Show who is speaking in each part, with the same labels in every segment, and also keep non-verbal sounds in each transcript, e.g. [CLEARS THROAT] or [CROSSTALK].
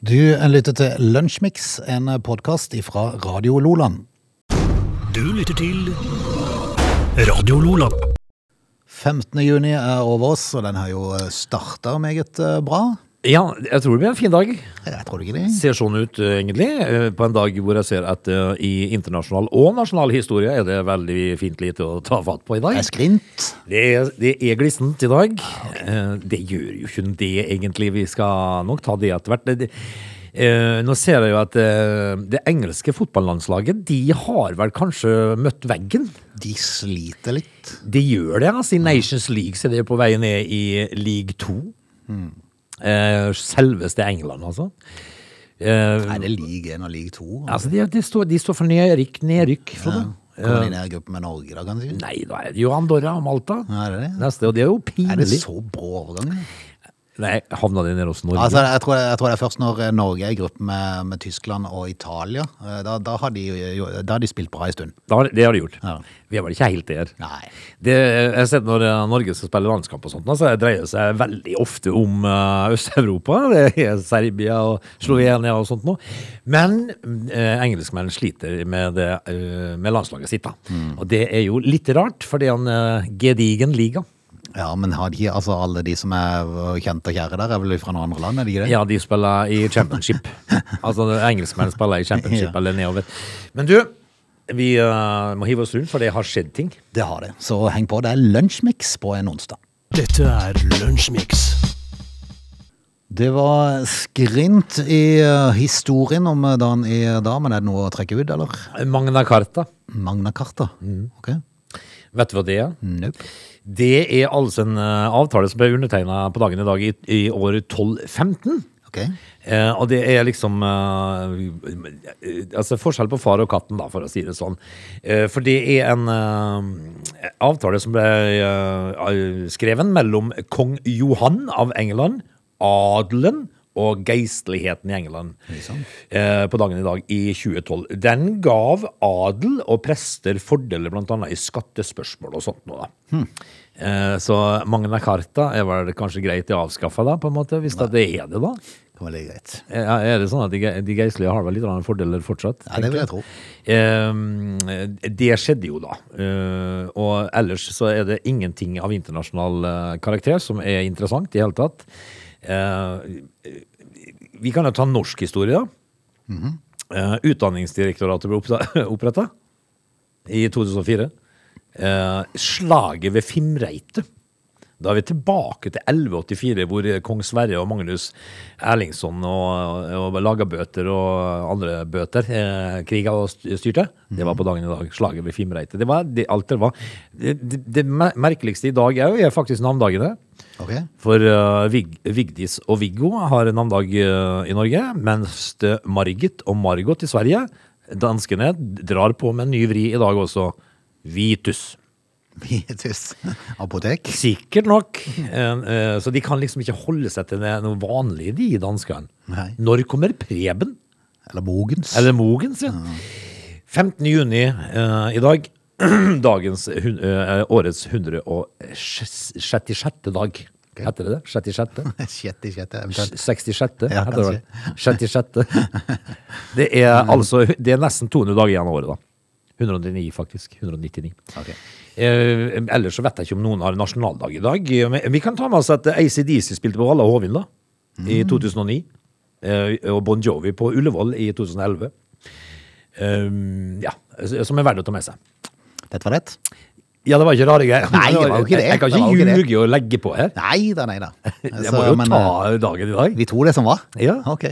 Speaker 1: Du lytter til Lunsjmix, en podkast fra Radio Loland.
Speaker 2: Du lytter til Radio Loland.
Speaker 1: 15. juni er over oss, og den har jo starta meget eh, bra.
Speaker 3: Ja, jeg tror det blir en fin dag.
Speaker 1: Jeg tror ikke det.
Speaker 3: Ser sånn ut, eh, egentlig. eh, På en dag hvor jeg ser at uh, i internasjonal og nasjonal historie er det veldig fint lite å ta fatt på i dag.
Speaker 1: Det er skrint.
Speaker 3: Det er, det er glissent i dag. Eh, Det gjør jo ikke det, egentlig. Vi skal nok ta det etter hvert. Det- det- eh, Nå ser jeg jo at det engelske fotballandslaget de har vel kanskje møtt veggen.
Speaker 1: De sliter litt.
Speaker 3: De gjør det. altså I Nations League så er de på vei ned i league 2. Eh, selveste England, altså. Eh,
Speaker 1: Nei, det er league 1 og league 2.
Speaker 3: altså de, de, står, de står for nedrykk, nedrykk. Frode.
Speaker 1: Kommer de ned i gruppen med Norge da, kanskje?
Speaker 3: Nei, da er det jo Andorra og Malta.
Speaker 1: Ja, er det det?
Speaker 3: Neste, og det er jo
Speaker 1: Er det så brå overgang?
Speaker 3: Nei, havna de nede hos Norge?
Speaker 1: Altså, jeg, tror, jeg tror det er først når eh, Norge er i gruppe med, med Tyskland og Italia. eh, Da, da, har de, da har de spilt bra en stund.
Speaker 3: Da har- det har de gjort.
Speaker 1: Ja.
Speaker 3: Vi er vel ikke helt der.
Speaker 1: Nei.
Speaker 3: Det, jeg har sett når eh, Norge skal spille landskamp og sånt, så så dreier det seg veldig ofte om uh, Øst-Europa. Det er Serbia og Slovenia og sånt noe. Men uh, engelskmenn sliter med, det, uh, med landslaget sitt. da. Og det er jo litt rart, for det er en eh, gedigen liga.
Speaker 1: Ja, men har de, altså alle de som er kjente og kjære der, er vel fra noen andre land, er de ikke det?
Speaker 3: Ja, de spiller i championship. [LAUGHS] altså engelskmenn spiller i championship
Speaker 1: Ja.
Speaker 3: eller nedover. Men du, vi uh, må hive oss rundt, for det har skjedd ting.
Speaker 1: Det har det. Så heng på. Det er lunsjmix på en onsdag.
Speaker 2: Dette er Lunsjmix.
Speaker 1: Det var skrint i eh, historien om eh, dagen i dag, men er det noe å trekke ut, eller?
Speaker 3: Magna Carta.
Speaker 1: Magna Carta. Ok.
Speaker 3: Vet du hva det er?
Speaker 1: Nope.
Speaker 3: Det er altså en eh, avtale som ble undertegna på dagen i dag i, i år 1215.
Speaker 1: Okay.
Speaker 3: Eh, og det er liksom eh, Altså forskjell på far og katten, da, for å si det sånn. Eh, for det er en eh, avtale som ble skrevet skreven mellom kong Johan av England, adelen og geistligheten i England eh, på dagen i dag i 2012. Den gav adel og prester fordeler bl.a. i skattespørsmål og sånt noe. da. Eh, så Magna Carta er vel kanskje greit å avskaffe, da, på en måte, hvis det er det, da?
Speaker 1: Kan være greit.
Speaker 3: Ja, Er det sånn at de, de geistlige har vel litt annen fordeler fortsatt?
Speaker 1: Ja, det vil jeg tro.
Speaker 3: Eh, det skjedde jo da. Eh, og ellers så er det ingenting av internasjonal eh, karakter som er interessant i hele tatt. Eh, vi kan jo ta norsk historie, da.
Speaker 1: Mhm.
Speaker 3: Eh, Utdanningsdirektoratet ble oppretta [LAUGHS] i 2004. Eh, slaget ved Fimreite. Da er vi tilbake til 1184, hvor kong Sverre og Magnus Erlingsson og, og Lagabøter og andre bøter eh, kriga og styrte. Det var på dagen i dag. Slaget ved Fimreite. Det var det, alt det var. Det, det, det merkeligste i dag er jo faktisk navndagene.
Speaker 1: Ok.
Speaker 3: For uh, Vig, Vigdis og Viggo har navndag uh, i Norge, mens Margit og Margot i Sverige, danskene, drar på med en ny vri i dag også. Vitus.
Speaker 1: Vitus. [LAUGHS] Apotek.
Speaker 3: Sikkert nok. Eh, eh, så de kan liksom ikke holde seg til noe vanlig, de danskene.
Speaker 1: Nei.
Speaker 3: Når kommer Preben?
Speaker 1: Eller Mogens.
Speaker 3: Eller Mogens, ja. 15. juni eh, i dag. [CLEARS THROAT] Dagens, eh, årets 166. dag. Heter det det? 66.?
Speaker 1: Sjette, sjette,
Speaker 3: 66.
Speaker 1: Ja,
Speaker 3: heter det. 66. [LAUGHS] Det er altså Det er nesten 200 dager igjen av året, da. 109, faktisk. 199.
Speaker 1: Okay.
Speaker 3: Eh, ellers så vet jeg ikke om noen har nasjonaldag i dag. Men vi kan ta med oss at ACDC spilte på Valla Hovin da, i 2009. Eh, og Bon Jovi på Ullevål i 2011. Eh, ja, som er verdt å ta med seg.
Speaker 1: Dette var rett?
Speaker 3: Ja, det var ikke rare greier. [LAUGHS]
Speaker 1: Nei, det var jo ikke det.
Speaker 3: Jeg, jeg kan ikke
Speaker 1: ikke
Speaker 3: ljuge og legge på her.
Speaker 1: Nei da, nei da. [LAUGHS]
Speaker 3: Jeg må jo
Speaker 1: men,
Speaker 3: ta
Speaker 1: eh,
Speaker 3: dagen i dag.
Speaker 1: Vi tror det som var?
Speaker 3: Ja.
Speaker 1: Ok.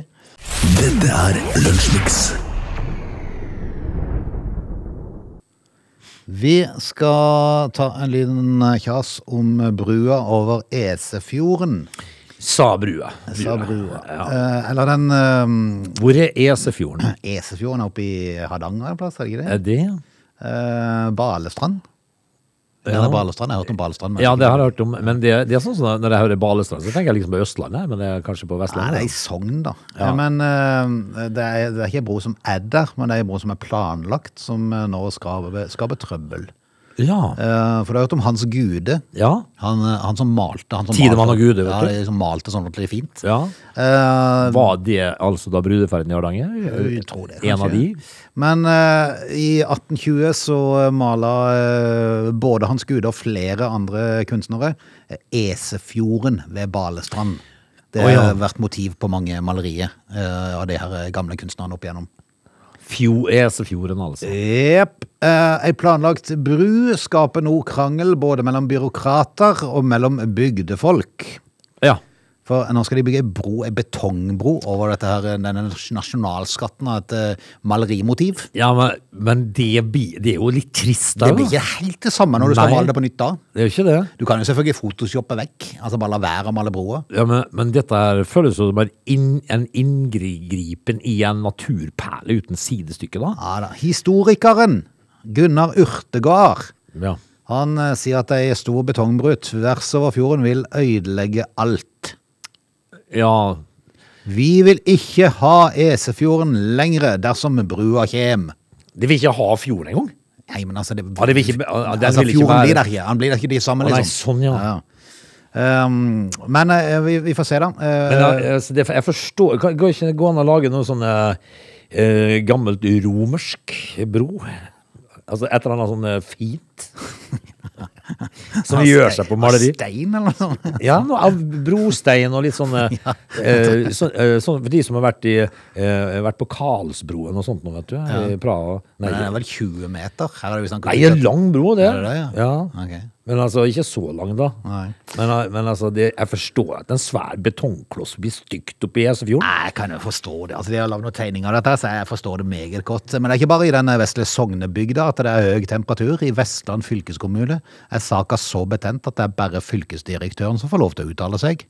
Speaker 2: Dette er Lunsjmix.
Speaker 1: Vi skal ta en liten kjas om brua over Esefjorden.
Speaker 3: Sa brua.
Speaker 1: Sa brua.
Speaker 3: Ja.
Speaker 1: Eh, eller den eh,
Speaker 3: Hvor er Esefjorden?
Speaker 1: Esefjorden er oppe i Hardanger en plass, er det ikke det?
Speaker 3: Er det?
Speaker 1: Eh, Balestrand.
Speaker 3: Ja.
Speaker 1: Ja. Balestrand, jeg har hørt om Balestrand. men
Speaker 3: Ja, det har jeg hørt om. Men det, det er sånn som når jeg hører Balestrand, så tenker jeg liksom på Østlandet, men det er kanskje på
Speaker 1: Nei, det er i Sogn, da.
Speaker 3: Ja.
Speaker 1: Men eh, det, er, det er ikke en bro som er der, men det er en bro som er planlagt, som eh, nå skaper, skaper trøbbel.
Speaker 3: Ja.
Speaker 1: Eh, For det har hørt om Hans Gude.
Speaker 3: Ja.
Speaker 1: Han, eh, han som malte. Han som
Speaker 3: Tidemann og Gude, vet du.
Speaker 1: Ja, som malte sånn ordentlig fint.
Speaker 3: ja.
Speaker 1: Uh,
Speaker 3: Var det altså da brudeferden i Hardanger?
Speaker 1: Jeg tror det,
Speaker 3: En av de?
Speaker 1: Men uh, i 1820 så mala uh, både Hans Gude og flere andre kunstnere Esefjorden ved Balestrand. Det
Speaker 3: har
Speaker 1: har
Speaker 3: ja.
Speaker 1: vært motiv på mange malerier av de her gamle kunstnerne opp igjennom.
Speaker 3: Fjo, Esefjorden, altså.
Speaker 1: Jepp. Eh, Ei planlagt bru skaper nå krangel både mellom byråkrater og mellom bygdefolk.
Speaker 3: Ja.
Speaker 1: For nå skal de bygge ei bro, ei betongbro over dette her, denne nasjonalskatten av et eh, malerimotiv.
Speaker 3: ja men, men det, det er jo litt trist, da.
Speaker 1: Det blir ikke helt det samme når du skal male det på nytt da.
Speaker 3: Det er jo ikke det.
Speaker 1: Du kan jo selvfølgelig photoshoppe vekk, altså bare la være å male broa.
Speaker 3: Ja, men, men dette her føles jo som inn, en inngripen i en naturperle uten sidestykke, da.
Speaker 1: Ja da. Historikeren Gunnar Urtegard,
Speaker 3: Ja.
Speaker 1: han eh, sier at ei stor betongbru tvers over fjorden vil ødelegge alt.
Speaker 3: Ja.
Speaker 1: Vi vil ikke ha Esefjorden lengre dersom brua kjem.
Speaker 3: De vil ikke ha fjorden engang.
Speaker 1: Nei, men altså, det,
Speaker 3: Ja, det vil ikke- den
Speaker 1: altså
Speaker 3: vil
Speaker 1: fjorden blir der ikke. Han blir der ikke de samme,
Speaker 3: Å, nei,
Speaker 1: liksom.
Speaker 3: sånn, ja.
Speaker 1: Um, men uh, vi, vi får se, da. Uh,
Speaker 3: Men ja, altså, det, jeg forstår Kan det ikke gå an å lage noe sånn eh, gammelt romersk bro? Altså et eller annet sånn eh, fint? [LAUGHS] [LAUGHS] Som gjør seg på maleri?
Speaker 1: Stein, eller noe sånt.
Speaker 3: Ja, noe av brostein og litt sånn [LAUGHS] ja. eh, så, eh, så, For de som har vært, i, eh, vært på Karlsbroen og sånt nå, vet du. I Praha. Nei,
Speaker 1: det er vel 20 meter? Her er det visst
Speaker 3: nei, en lang bro, det.
Speaker 1: Er det det, ja?
Speaker 3: ja.
Speaker 1: Ok.
Speaker 3: Men altså, ikke så lang, da. Men, eh, men altså, det, jeg forstår at en svær betongkloss blir stygt oppi Esefjorden.
Speaker 1: Nei, Jeg kan jo forstå det. Altså, De har lagd noen tegninger av dette, så jeg forstår det meget godt. Men det er ikke bare i denne vesle Sognebygda at det er høy temperatur. I Vestland fylkeskommune er saka så betent at det er bare fylkesdirektøren som får lov til å uttale seg.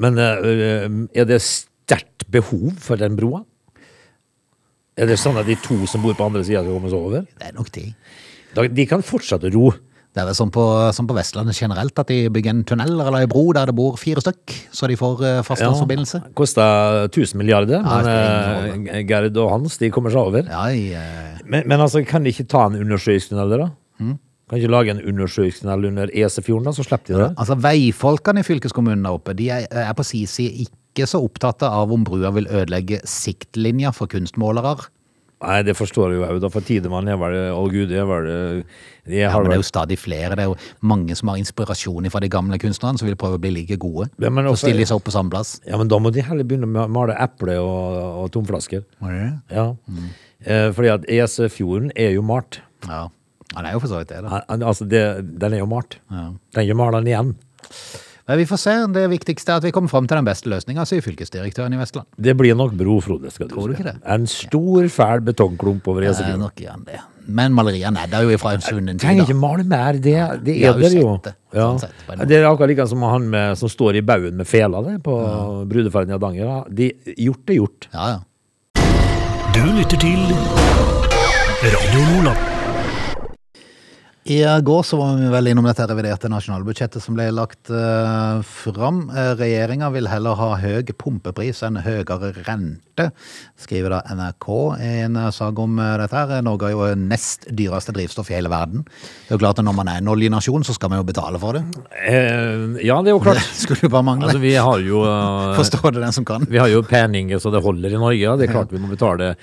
Speaker 3: Men eh, er det sterkt behov for den broa? Er det sånn at de to som bor på andre sida skal komme seg over?
Speaker 1: Det er nok
Speaker 3: de. De kan fortsette å ro.
Speaker 1: Det er vel sånn på, som på Vestlandet generelt, at de bygger en tunnel eller en bro der det bor fire stykk, så de får fastlandsforbindelse.
Speaker 3: Ja, Kosta 1000 milliarder,
Speaker 1: Ja,
Speaker 3: men eh, Gerd og Hans de kommer seg over.
Speaker 1: Ja, jeg... eh,
Speaker 3: Men, men altså, kan de ikke ta en undersjøisk tunnel, da?
Speaker 1: Mm.
Speaker 3: Kan de ikke lage en undersjøisk tunnel under Esefjorden, da? Så slipper de det.
Speaker 1: altså Veifolkene i fylkeskommunen der oppe, de er, er på si side ikke så opptatt av om brua vil ødelegge siktlinja for kunstmålere.
Speaker 3: Nei, det forstår jeg jo òg, da. For Tidemann er vel Å gud, det er vel det
Speaker 1: Ja, men det er jo stadig flere. Det er jo mange som har inspirasjon fra de gamle kunstnerne, som vil prøve å bli like gode.
Speaker 3: Ja, men
Speaker 1: Så
Speaker 3: også-
Speaker 1: stiller de seg opp på samme plass.
Speaker 3: Ja, men da må de heller begynne med å male eple og, og tomflasker. Ja. Eh, fordi at Esefjorden er jo malt.
Speaker 1: Ja. Han er jo for så vidt det, da.
Speaker 3: Altså, det, den er jo malt. Den er jo malt igjen.
Speaker 1: Men vi får se. Det viktigste er at vi kommer fram til den beste løsninga, sier fylkesdirektøren i Vestland.
Speaker 3: Det blir nok bro, Frode. skal du
Speaker 1: Tror du ikke det?
Speaker 3: En stor, fæl betongklump over
Speaker 1: Det er nok igjen det. Men maleriene er der jo fra en svunnen tid.
Speaker 3: Trenger ikke male mer, det, det er det jo.
Speaker 1: det,
Speaker 3: Ja.
Speaker 1: sånn.
Speaker 3: Det er akkurat like som han med, som står i baugen med fela det, på brudeferden i Hardanger. De, gjort er gjort.
Speaker 1: Ja, ja.
Speaker 2: Du lytter til Radio Lola.
Speaker 1: I går så var vi vel innom dette reviderte nasjonalbudsjettet som ble lagt uh, fram. Uh, Regjeringa vil heller ha høy pumpepris enn høyere rente, skriver da NRK i en sak om uh, dette. her. Norge er jo nest dyreste drivstoff i hele verden. Det er jo klart at Når man er en oljenasjon, så skal man jo betale for det.
Speaker 3: Eh, ja, det er jo klart. [LAUGHS]
Speaker 1: Det skulle jo bare mangle.
Speaker 3: Altså, vi har jo [LAUGHS] uh,
Speaker 1: Forstår det den som kan.
Speaker 3: Vi har jo penninger så det holder i Norge. Ja. Det er klart vi må betale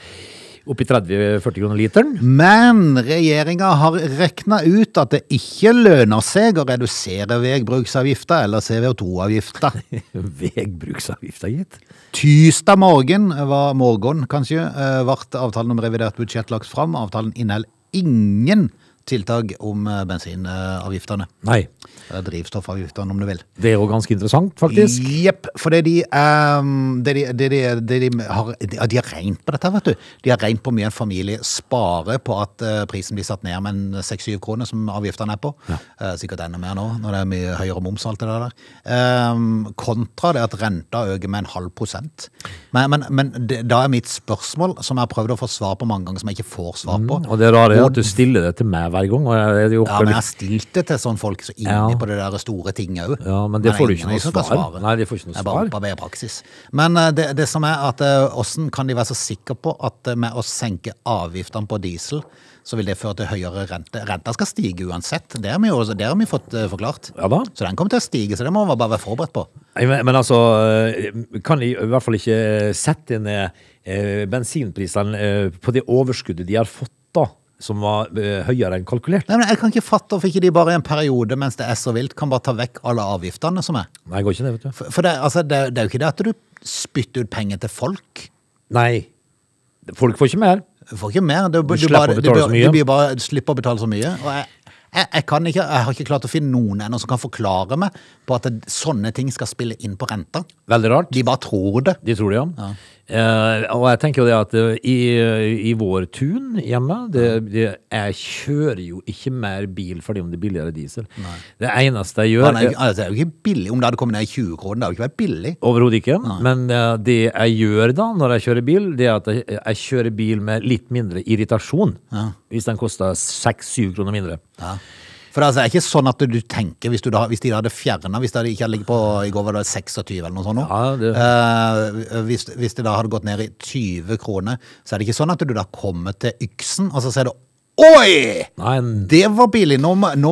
Speaker 3: oppi 30-40 kroner literen.
Speaker 1: Men regjeringa har rekna ut at det ikke lønner seg å redusere veibruksavgifta eller CO2-avgifta. [LAUGHS]
Speaker 3: Vegbruksavgifta, gitt.
Speaker 1: Tirsdag morgen var morgen, kanskje, eh, ble avtalen om revidert budsjett lagt fram. Avtalen inneholder ingen tiltak om eh, bensinavgiftene.
Speaker 3: Nei.
Speaker 1: Eller drivstoffavgiftene, om du vil.
Speaker 3: Det er jo ganske interessant, faktisk.
Speaker 1: Jepp, for det de, um, det de, det de, det de, har, de, har regnet på dette, vet du. De har regnet på mye en familie sparer på at eh, prisen blir satt ned med en 6-7 kroner, som avgiftene er på. Eh, sikkert enda mer nå, når det er mye høyere moms og alt det der. Um, kontra det at renta øker med en halv prosent. Men, men, men da er mitt spørsmål, som jeg har prøvd å få svar på mange ganger, som jeg ikke får svar på.
Speaker 3: Og det rare er at du stiller det til meg hver gang. Jeg, jeg,
Speaker 1: Ja, men jeg har stilt det til sånne folk så inni
Speaker 3: Ja.
Speaker 1: på det der store tinget òg.
Speaker 3: Ja, men det får du ikke noe svar. Nei, det får ikke noe
Speaker 1: Det er bare
Speaker 3: svar.
Speaker 1: praksis. Men eh, det, det som er at åssen hvordan kan de være så sikre på at eh, med å senke avgiftene på diesel, så vil det føre til høyere rente? Renta skal stige uansett. Det har vi, jo, det har vi fått eh, forklart.
Speaker 3: Ja da.
Speaker 1: Så den kommer til å stige, så det må man bare være forberedt på.
Speaker 3: Men, men altså, eh, kan de i hvert fall ikke sette ned eh, bensinprisene eh, på det overskuddet de har fått, da? Som var eh, høyere enn kalkulert?
Speaker 1: Nei, men Jeg kan ikke fatte hvorfor ikke de bare i en periode mens det er så vilt, kan bare ta vekk alle avgiftene som er.
Speaker 3: Nei, går ikke det, vet du.
Speaker 1: For, for det, altså, det, det er jo ikke det at du spytter ut penger til folk.
Speaker 3: Nei. Folk får ikke mer.
Speaker 1: Du får ikke mer. Du, du,
Speaker 3: slipper
Speaker 1: bare,
Speaker 3: å betale
Speaker 1: du,
Speaker 3: så mye.
Speaker 1: Du bare, slipper å betale så mye. Og jeg, jeg, jeg, kan ikke, jeg har ikke klart å finne noen ennå som kan forklare meg på at det, sånne ting skal spille inn på renta.
Speaker 3: Veldig rart.
Speaker 1: De bare tror det.
Speaker 3: De tror det, ja. Eh, og jeg tenker jo det at eh, i, i vår tun hjemme det, det, Jeg kjører jo ikke mer bil fordi om det er billigere diesel. Det eneste jeg
Speaker 1: Ja,
Speaker 3: gjør
Speaker 1: nei,
Speaker 3: er-
Speaker 1: altså, det er jo ikke billig om det hadde kommet ned i 20 kroner. Det hadde jo ikke vært billig.
Speaker 3: Overhodet ikke. Men eh, det jeg gjør da når jeg kjører bil, det er at jeg, jeg kjører bil med litt mindre irritasjon. Hvis den koster 6-7 kroner mindre.
Speaker 1: For det altså, er ikke sånn at du tenker, hvis, du da, hvis de hadde fjerna Hvis det ikke hadde ligget på i går var det 26 eller noe sånt.
Speaker 3: Ja, det-
Speaker 1: uh, hvis, hvis det da hadde gått ned i 20 kroner, så er det ikke sånn at du da kommer til Yksen, og så ser du Oi!
Speaker 3: Nei,
Speaker 1: Det var billig. Nå, nå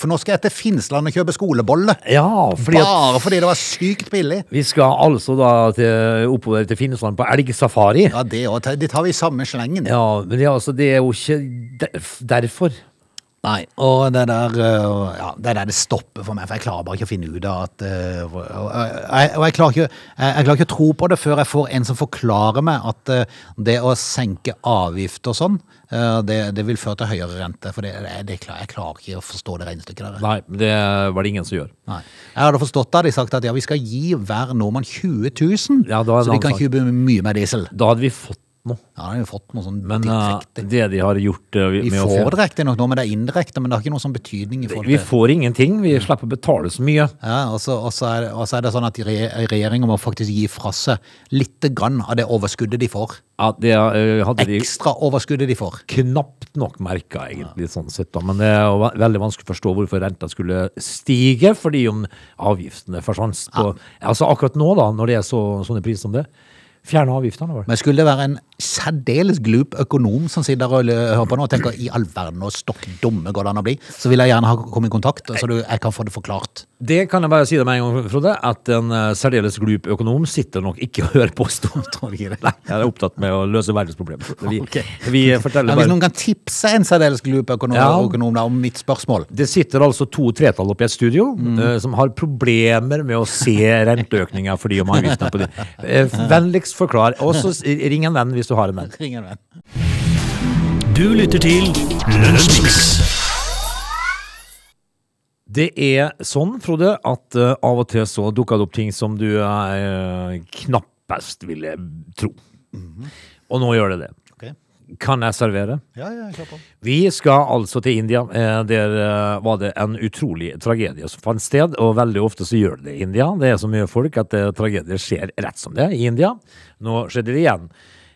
Speaker 1: for nå skal jeg til Finnsland og kjøpe skolebolle.
Speaker 3: ja, fordi
Speaker 1: Bare fordi det var sykt billig.
Speaker 3: vi skal altså da til, oppover til Finnsland på elgsafari.
Speaker 1: Ja, det òg. Det tar vi i samme slengen.
Speaker 3: Ja, men det, altså, det er jo ikke derf- derfor.
Speaker 1: Nei, og det der Ja, det er der det stopper for meg, for jeg klarer bare ikke å finne ut av at øh, og, jeg, og jeg, klarer ikke, jeg, klarer ikke å tro på det før jeg får en som forklarer meg at øh, det å senke avgift og sånn, øh, det, det vil føre til høyere rente. For det, det, det jeg klarer ikke å forstå det regnestykket der.
Speaker 3: Nei, det var det ingen som gjør.
Speaker 1: Nei. Jeg hadde forstått det, hadde de sagt at ja, vi skal gi hver nordmann 20 000,
Speaker 3: Ja,
Speaker 1: så de kan kjøpe mye mer diesel.
Speaker 3: Da hadde vi fått noe.
Speaker 1: Ja, de har jo fått noe sånn
Speaker 3: Men uh,
Speaker 1: direkte.
Speaker 3: det de har gjort uh,
Speaker 1: Vi
Speaker 3: med å
Speaker 1: får
Speaker 3: fjerne-
Speaker 1: det riktignok nå, men det er indirekte, men det har ikke noe sånn betydning i forhold
Speaker 3: Vi
Speaker 1: til
Speaker 3: får ingenting. Vi slipper å betale så mye.
Speaker 1: Ja, og så, og så, er, og så er det sånn at regjeringa må faktisk gi fra seg litt grann av det overskuddet de får.
Speaker 3: Ja, det eh, hadde de
Speaker 1: Ekstra overskuddet de får.
Speaker 3: knapt nok merka, egentlig, sånn sett. da. Men det er jo ve- veldig vanskelig å forstå hvorfor renta skulle stige, fordi om avgiftene forsvant. på- Altså akkurat nå, da, når det er så, sånne priser som det, fjerne avgiftene. Vel.
Speaker 1: Men skulle det være en særdeles glup økonom som sitter og hører på nå og tenker i all verden og stokk dumme går det an å bli, så vil jeg gjerne ha komme i kontakt, så du, jeg kan få det forklart.
Speaker 3: Det kan jeg bare si deg med en gang, Frode, at en eh, særdeles glup økonom sitter nok ikke og hører på
Speaker 1: Stortinget. [LAUGHS]
Speaker 3: Nei, jeg er opptatt med å løse verdensproblemer. [LAUGHS] Vi,
Speaker 1: Ok.
Speaker 3: vi forteller
Speaker 1: Men hvis noen kan tipse en særdeles glup økonom,
Speaker 3: Ja.
Speaker 1: økonom da, om mitt spørsmål
Speaker 3: Det sitter altså to tretall oppe i et studio
Speaker 1: Mm.
Speaker 3: uh, som har problemer med å se renteøkninga og om avgiftene på de. Uh, vennligst forklar. Og så ring en venn hvis du har en venn. [LAUGHS]
Speaker 1: Ring en venn.
Speaker 2: Du lytter til Lønnsmix.
Speaker 3: Det er sånn, Frode, at uh, av og til så dukker det opp ting som du uh, knappest ville tro. Og nå gjør det det. Kan jeg servere?
Speaker 1: Ja, ja, på.
Speaker 3: Vi skal altså til India. Eh, Der var det en utrolig tragedie som fant sted, og veldig ofte så gjør det det i India. Det er så mye folk at tragedier skjer rett som det i India. Nå skjedde det igjen.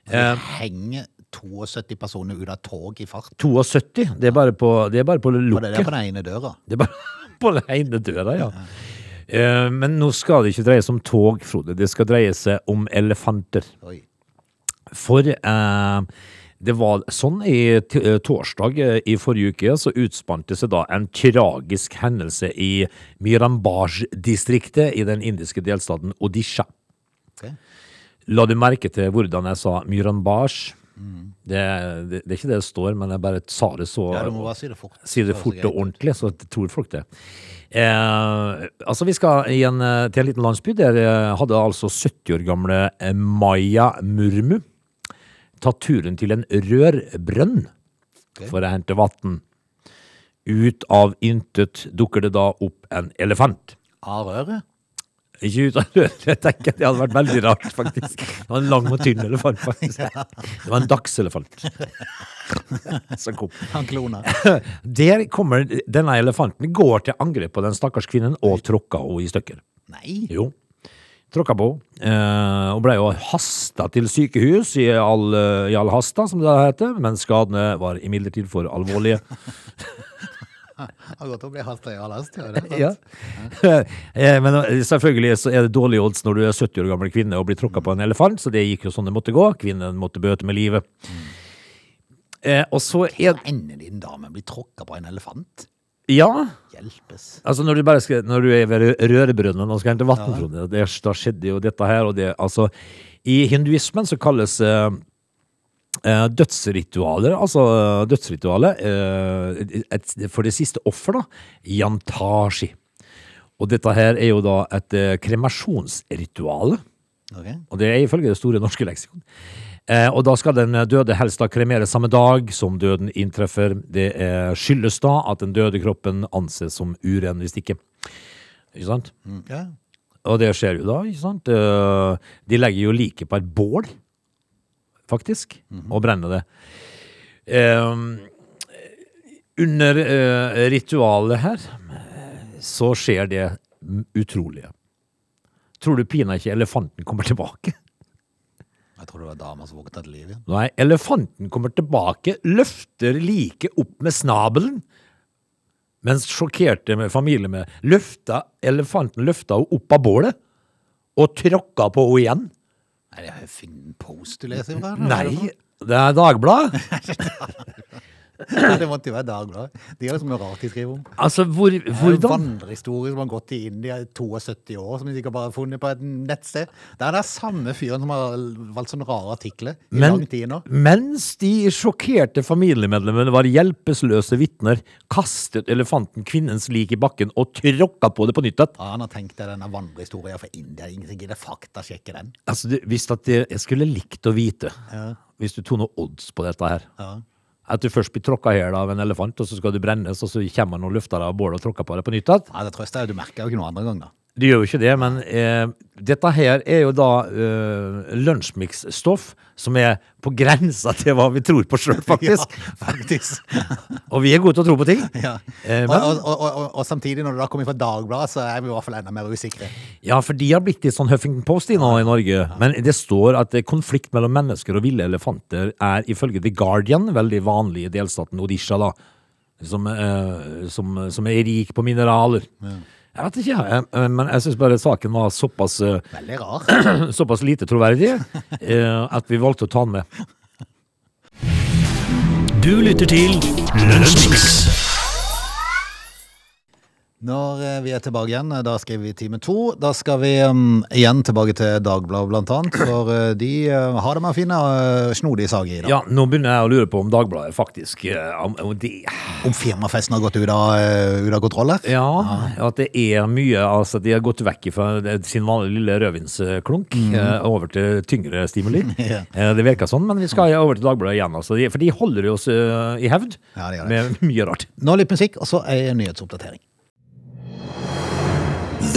Speaker 3: Eh,
Speaker 1: Henger 72 personer ut av tog i fart.
Speaker 3: 72, det er bare på, det er bare på
Speaker 1: Og det er på den ene døra.
Speaker 3: Det er bare [LAUGHS] på den ene døra, ja. Eh, Men nå skal det ikke dreie seg om tog, Frode. Det skal dreie seg om elefanter.
Speaker 1: Oi.
Speaker 3: For eh, det var sånn i eh, torsdag eh, i forrige uke, så utspante seg da en tragisk hendelse i Mirambaj-distriktet i den indiske delstaten Odisha.
Speaker 1: Ok.
Speaker 3: La du merke til hvordan jeg sa Mirambar? Det, det, det er ikke det det står, men jeg bare sa det så
Speaker 1: Ja, du må bare si det fort.
Speaker 3: Si det fort og ordentlig, så tror folk det. Eh, altså Vi skal igjen en, eh, til en liten landsby. Der eh, hadde altså 70 år gamle eh, Maya Murmu tatt turen til en rørbrønn for å hente vann. Ut av intet dukker det da opp en elefant.
Speaker 1: Av røret?
Speaker 3: Ikke ut av jeg tenker det hadde vært veldig rart, faktisk. Det var en lang og tynn elefant, faktisk. [LAUGHS] Det var en dagselefant [LAUGHS] som kom.
Speaker 1: Han klona. [LAUGHS]
Speaker 3: Der kommer denne elefanten, går til angrep på den stakkars kvinnen og tråkker henne i stykker.
Speaker 1: Nei.
Speaker 3: Jo. Tråkka på. Eh, og ble jo hasta til sykehus i all, eh, i all hasta, som det heter. Men skadene var imidlertid for alvorlige.
Speaker 1: Har gått å bli halvt i alast, ja. [LAUGHS]
Speaker 3: Eh, Men eh, selvfølgelig så er det dårlige odds når du er 70 år gammel kvinne og blir tråkka på en elefant, så det gikk jo sånn det måtte gå. Kvinnen måtte bøte med livet. Eh, og så er
Speaker 1: ender din dame blir tråkka på en elefant.
Speaker 3: Ja.
Speaker 1: Hjelpes.
Speaker 3: Altså når du, bare skal, når du er ved Rø- Rørebrønnen og skal hente vann, ja. da skjedde jo dette her, og det altså I hinduismen så kalles eh, dødsritualer, altså eh, dødsritualet eh, for det siste offer, da, yantashi. Og dette her er jo da et kremasjonsritual.
Speaker 1: Okay.
Speaker 3: Og det er ifølge det store norske leksikon. Eh, og da skal den døde helst da kremeres samme dag som døden inntreffer. Det eh, skyldes da at den døde kroppen anses som uren hvis ikke. Ikke sant?
Speaker 1: Mm, Ja.
Speaker 3: Og det skjer jo da, ikke sant? Eh, De legger jo liket på et bål, faktisk, og brenner det. Um, under uh, ritualet her så skjer det utrolige. Tror du pinadø ikke elefanten kommer tilbake?
Speaker 1: Jeg tror det var dama som våkna til liv igjen.
Speaker 3: Nei, elefanten kommer tilbake, løfter liket opp med snabelen. Mens sjokkerte familien med løfta, elefanten løfta opp av bålet og tråkka på henne igjen.
Speaker 1: Nei, det er Huffington Post du leser fra? eller?
Speaker 3: Nei, det er Dagbladet. [LAUGHS] [LAUGHS]
Speaker 1: Det måtte jo være Dagbladet. De har så mye rart de skriver om.
Speaker 3: Altså, hvor, hvordan?
Speaker 1: vandrehistorie som har gått i India i 72 år, som de sikkert bare har funnet på et nettsted. Det er den samme fyren som har valgt sånne rare artikler i
Speaker 3: Men,
Speaker 1: lang tid nå.
Speaker 3: mens de sjokkerte familiemedlemmene var hjelpeløse vitner, kastet elefanten kvinnens lik i bakken og tråkka på det på nytt. igjen.
Speaker 1: Ja, han har tenkt deg denne vandrehistorien fra India. Ingen gidder faktasjekke den.
Speaker 3: Altså, det, hvis at det, jeg skulle likt å vite, ja. hvis du tok noe odds på dette her,
Speaker 1: Ja.
Speaker 3: At du først blir tråkka i hjel av en elefant, og så skal du brennes, og så kommer noen lufter av bålet og tråkker på deg på nytt igjen.
Speaker 1: Ja, det trøster jeg. Du merker jo ikke noe andre gang, da.
Speaker 3: Det gjør jo ikke det, men eh, dette her er jo da eh, lunsjmix-stoff som er på grensa til hva vi tror på sjøl, faktisk. [LAUGHS]
Speaker 1: Ja, faktisk. [LAUGHS]
Speaker 3: Og vi er gode til å tro på ting.
Speaker 1: Ja.
Speaker 3: Eh,
Speaker 1: Og,
Speaker 3: men,
Speaker 1: og, og, og, og samtidig, når det da kommer fra Dagbladet, så er vi i hvert fall enda mer usikre.
Speaker 3: ja, for de har blitt litt sånn Huffington Post i nå i Norge. Men det står at eh, konflikt mellom mennesker og ville elefanter er ifølge The Guardian veldig vanlig i delstaten Odisha, da. Som, eh, som, som er rik på mineraler. Jeg vet ikke, jeg, eh, men jeg syns bare saken var såpass eh,
Speaker 1: Veldig rar. [CLEARS THROAT]
Speaker 3: såpass lite troverdig eh, at vi valgte å ta den med.
Speaker 2: Du lytter til Lunsjmix.
Speaker 1: Når eh, vi er tilbake igjen, eh, da skriver vi time to. Da skal vi um, igjen tilbake til Dagbladet, blant annet. For uh, de uh, har det med å finne uh, snodige saker i dag.
Speaker 3: Ja, nå begynner jeg å lure på om Dagbladet faktisk om, de,
Speaker 1: Om firmafesten har gått ut av, ut av kontroll her.
Speaker 3: Ja, at det er mye Altså, de har gått vekk fra sin vanlige lille rødvinsklunk eh, over til tyngre stimuli. [LAUGHS] yeah. Det virker sånn, men vi skal over til Dagbladet igjen. Altså, de, for de holder oss eh, i hevd
Speaker 1: Ja,
Speaker 3: med mye rart.
Speaker 1: Nå litt musikk, og så ei nyhetsoppdatering.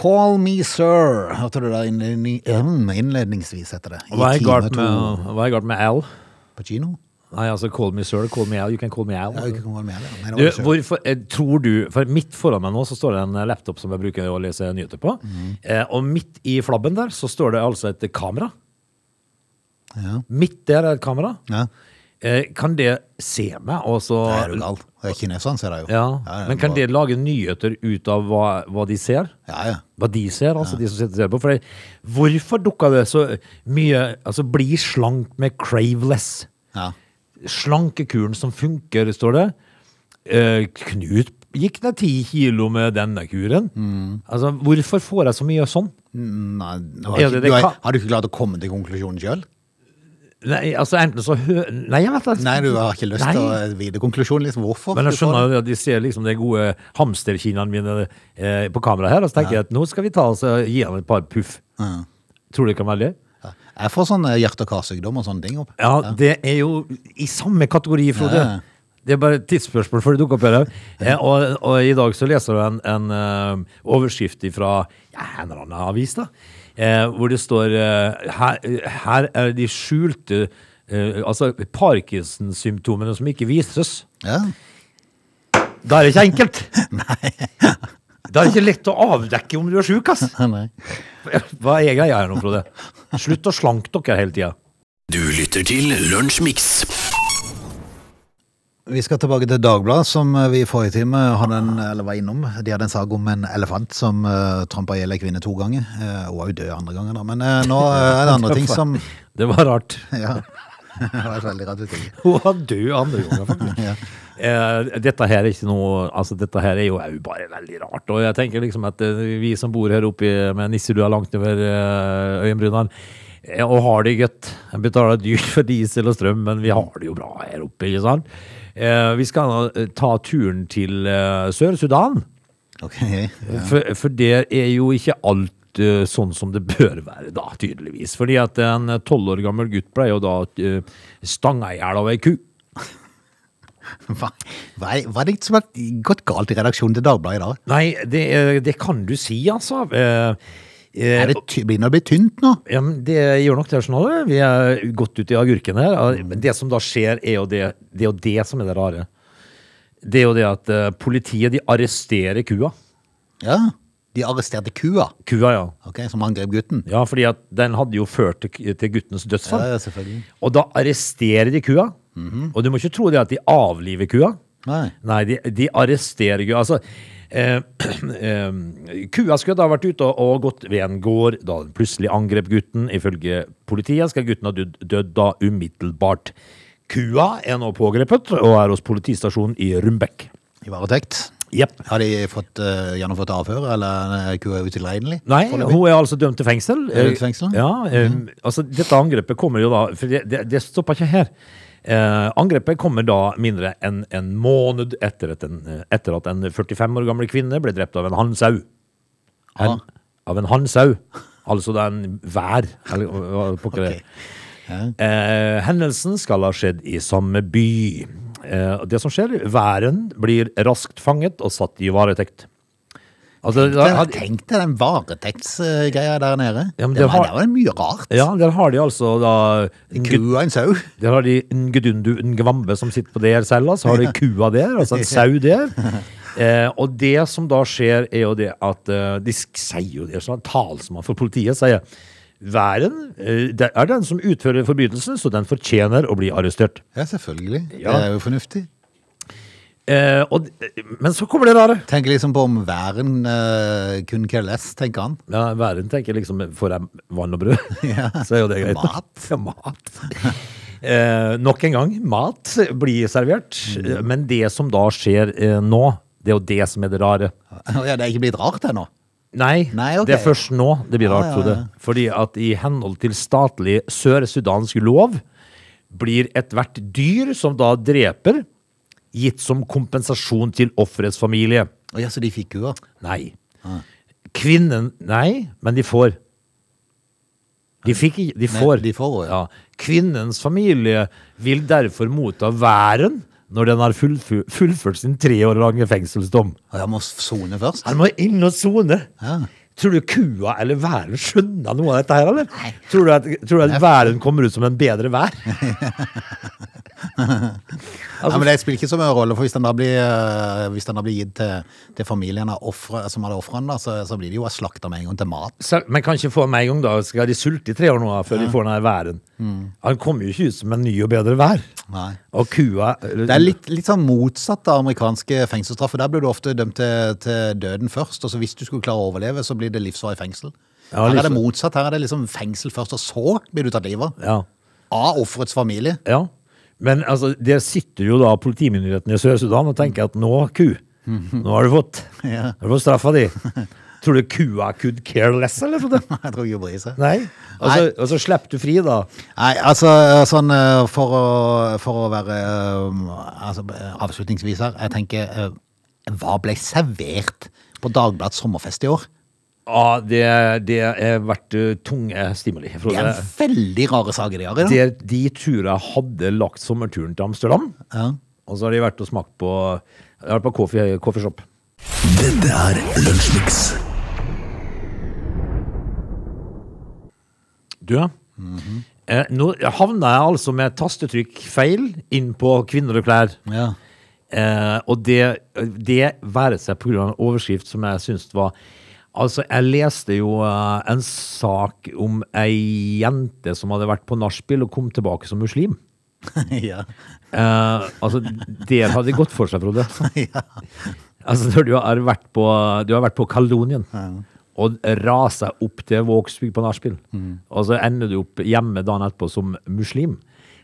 Speaker 1: Call me sir, hørte du det innledning, um, innledningsvis, heter det.
Speaker 3: Hva er galt med, hva er galt med Al?
Speaker 1: På kino?
Speaker 3: Nei, altså, call me sir, call me Al. You can call me Al.
Speaker 1: Ja. Nei,
Speaker 3: Du, hvorfor, eh, tror du, for Midt foran meg nå så står det en laptop som jeg bruker å lese nyheter på.
Speaker 1: Mm.
Speaker 3: Eh, og midt i flabben der så står det altså et kamera.
Speaker 1: Ja.
Speaker 3: Midt der er et kamera.
Speaker 1: Ja.
Speaker 3: Eh, kan det se meg? Også,
Speaker 1: Det er du gal. Det er kineserne, ser det jo.
Speaker 3: Ja,
Speaker 1: det er
Speaker 3: men kan
Speaker 1: bare-
Speaker 3: det lage nyheter ut av hva, hva de ser?
Speaker 1: Ja, ja.
Speaker 3: Hva de ser, altså de som sitter og ser på. For det, hvorfor dukka det så mye Altså, bli slank med craveless.
Speaker 1: ja.
Speaker 3: Slankekuren som funker, står det. Eh, Knut gikk ned ti kilo med denne kuren.
Speaker 1: Mm.
Speaker 3: Altså, hvorfor får jeg så mye sånn?
Speaker 1: Nei, har, ikke,
Speaker 3: det det
Speaker 1: du har, har du ikke klart å komme til konklusjonen sjøl?
Speaker 3: Nei, altså enten så hø... Nei, jeg vet ikke.
Speaker 1: Nei, du har ikke lyst til å vite konklusjonen. Liksom. Hvorfor?
Speaker 3: Men jeg skjønner jo at de ser liksom de gode hamsterkinnene mine eh, på kamera her, og så tenker jeg at nå skal vi ta oss og gi han et par puff.
Speaker 1: Ja.
Speaker 3: Tror du det kan være det?
Speaker 1: Jeg får sånn eh, hjerte- og karsykdom og sånne ting opp.
Speaker 3: Ja, det er jo i samme kategori, Frode.
Speaker 1: Ja.
Speaker 3: Det er bare et tidsspørsmål før det dukker opp her. Eh, og, og i dag så leser du en, en uh, overskrift fra ja, en eller annen avis, da. Eh, hvor det står eh, her, her er de skjulte eh, Altså Parkinson-symptomene som ikke vises.
Speaker 1: Ja.
Speaker 3: Da er det ikke enkelt. [LAUGHS] Da er det ikke lett å avdekke om du er sjuk, ass. [LAUGHS]
Speaker 1: Nei.
Speaker 3: Hva er greia her nå, Frode? Slutt å slanke dere hele tida.
Speaker 2: Du lytter til Lunsjmix.
Speaker 1: Vi skal tilbake til Dagbladet, som eh, vi i forrige time en, eller var innom. De hadde en sak om en elefant som uh, trampa i hjel ei kvinne to ganger. Uh, hun var jo død andre gangen, da. Men uh, nå uh, er det andre ting [LAUGHS] som
Speaker 3: Det var rart. [LAUGHS]
Speaker 1: Ja. Det var veldig rart. [LAUGHS]
Speaker 3: Hun var død andre ganger, faktisk.
Speaker 1: Ja.
Speaker 3: Eh, dette her er ikke noe Altså, dette her er jo er bare veldig rart. Og jeg tenker liksom at eh, vi som bor her oppe med nisselua langt over eh, øyenbrynene, eh, og har det godt Jeg betaler dyrt for diesel og strøm, men vi har det jo bra her oppe, ikke sant? Eh, vi skal eh, ta turen til eh, Sør-Sudan.
Speaker 1: Ok, ja.
Speaker 3: For, for det er jo ikke alt sånn som det bør være, da, tydeligvis. Fordi at en tolv år gammel gutt ble jo da uh, stanga i hjel av ei ku.
Speaker 1: Hva, hva, er, hva er det som har gått galt i redaksjonen til Dagbladet i dag?
Speaker 3: Nei, det, det kan du si, altså.
Speaker 1: Er det ty begynner å bli tynt nå?
Speaker 3: Ja, det gjør nok det. Sånn, vi er godt ute i agurken her. Men det som da skjer, er jo det, det er jo det som er det rare. Det er jo det at eh, politiet de arresterer kua.
Speaker 1: Ja, de arresterte kua,
Speaker 3: Kua, ja.
Speaker 1: ok, som angrep gutten.
Speaker 3: Ja, fordi at den hadde jo ført til, til guttens dødsfall.
Speaker 1: Ja, ja, selvfølgelig.
Speaker 3: Og da arresterer de kua. Og du må ikke tro det at de avliver kua.
Speaker 1: Nei.
Speaker 3: Nei, de, de arresterer kua. Altså, eh, [CLEARS THROAT] eh, kua skulle da ha vært ute og, og gått ved en gård da den plutselig angrep gutten. Ifølge politiet skal gutten ha dødd, dødd da umiddelbart. Kua er nå pågrepet og er hos politistasjonen i Rumbekk.
Speaker 1: I varetekt.
Speaker 3: Yep.
Speaker 1: Har de fått, uh, gjennomført avhør, eller er kua utilregnelig?
Speaker 3: Nei, hun er altså dømt til fengsel.
Speaker 1: Er dømt til fengsel? Ja,
Speaker 3: Ja, mm. altså Dette angrepet kommer jo da For det, det, det stopper ikke her. Eh, angrepet kommer da mindre enn en måned etter at en, eh, etter at en 45 år gammel kvinne ble drept av en hannsau. En,
Speaker 1: Ah.
Speaker 3: Av en hannsau. Altså det er en vær. Eller hva pokker det er.
Speaker 1: Ok.
Speaker 3: Eh, hendelsen skal ha skjedd i samme by. Eh, det som skjer, væren blir raskt fanget og satt i varetekt. Altså,
Speaker 1: Tenk- deg den varetektsgreia der nede.
Speaker 3: Ja,
Speaker 1: det, var,
Speaker 3: har-
Speaker 1: det var mye rart.
Speaker 3: ja, der har de altså da
Speaker 1: En ku og en sau.
Speaker 3: Der har de en Ngvambe som sitter på der selv, så har de kua der, altså en sau der. [LAUGHS] Eh, og det som da skjer, er jo det at eh, de sier jo det, sånn talsmann for politiet sier Væren eh, det er den som utfører forbrytelsen, så den fortjener å bli arrestert.
Speaker 1: Ja, selvfølgelig.
Speaker 3: Ja.
Speaker 1: Det er jo fornuftig.
Speaker 3: Eh, og, men så kommer det rare.
Speaker 1: Tenker liksom på om væren eh, kun less, tenker han.
Speaker 3: Ja, Væren tenker liksom Får jeg vann og brød, [LAUGHS] så er jo det greit.
Speaker 1: Mat.
Speaker 3: Ja, mat. Eh, nok en gang, mat blir servert.
Speaker 1: Mm.
Speaker 3: Men det som da skjer eh, nå, det er jo det som er det rare.
Speaker 1: Ja, det er ikke blitt rart ennå.
Speaker 3: Nei,
Speaker 1: Nei, okay.
Speaker 3: det er først nå det blir
Speaker 1: Ja,
Speaker 3: rart,
Speaker 1: ja,
Speaker 3: Frode.
Speaker 1: ja.
Speaker 3: Fordi at i henhold til statlig sør-sudansk lov blir ethvert dyr som da dreper, gitt som kompensasjon til offerets familie.
Speaker 1: Ja, så de fikk kua?
Speaker 3: Nei. Kvinnen Nei, men de får. De fikk De
Speaker 1: Nei,
Speaker 3: får.
Speaker 1: de får, ja.
Speaker 3: Kvinnens familie vil derfor motta væren når den har fullfu- fullført sin tre år lange fengselsdom.
Speaker 1: Og jeg må sone først?
Speaker 3: Han må inn og sone.
Speaker 1: Ja.
Speaker 3: Tror du kua eller væren skjønner noe av dette her, eller? Tror du at, tror du at væren kommer ut som en bedre vær? [LAUGHS] [LAUGHS]
Speaker 1: ja, men Det spiller ikke så mye rolle, for hvis den da blir, eh, den da blir gitt til, til familien offre, som hadde ofrene, så, så blir de jo slakta med en gang til mat.
Speaker 3: Så, Men kan ikke få med en gang, da. Skal de sulte i tre år nå før før de får den væren? Han kommer jo ikke ut som en ny og bedre vær.
Speaker 1: Nei.
Speaker 3: Og kua
Speaker 1: Det er litt, litt sånn motsatt av amerikanske fengselsstraffer. Der blir du ofte dømt til, til døden først, og så hvis du skulle klare å overleve, så blir det livsvarig fengsel.
Speaker 3: Ja,
Speaker 1: her er det motsatt. Her er det liksom fengsel først, og så blir du tatt livet av.
Speaker 3: Ja.
Speaker 1: Av offerets familie.
Speaker 3: ja. Men altså, der sitter jo da politimyndighetene i Sør-Sudan og tenker at nå, ku, [LAUGHS] nå har du fått,
Speaker 1: Ja.
Speaker 3: har du fått straffa di. Tror du kua could care less, eller? [LAUGHS]
Speaker 1: Jeg tror ikke bryr seg.
Speaker 3: Nei. Og så, og så slipper du fri, da.
Speaker 1: Nei, altså sånn eh, for å, for å være eh, altså, avslutningsvis her, jeg tenker eh, Hva ble servert på Dagbladets sommerfest i år?
Speaker 3: Ja, det, det har vært uh, tunge stimuli.
Speaker 1: Det
Speaker 3: er
Speaker 1: er veldig rare saker de har i dag.
Speaker 3: Det, de tror jeg hadde lagt sommerturen til Amsterdam,
Speaker 1: Ja.
Speaker 3: og så har de vært og smakt på, Jeg har vært på coffee, coffeeshop.
Speaker 4: Dette er Lunsjmix.
Speaker 3: Du, eh, nå havna jeg altså med tastetrykk feil inn på kvinner og klær.
Speaker 1: Ja.
Speaker 3: Eh, og det, det være seg av en overskrift som jeg syns var Altså, jeg leste jo eh, en sak om ei jente som hadde vært på nachspiel og kom tilbake som muslim. [LAUGHS]
Speaker 1: ja.
Speaker 3: Eh, altså, det hadde gått for seg, Frode. [LAUGHS]
Speaker 1: ja.
Speaker 3: Altså, når du har vært på, du har vært på Kaledonien og rasa opp til Vågsbygd på nachspiel, og så ender du opp hjemme dagen etterpå som muslim.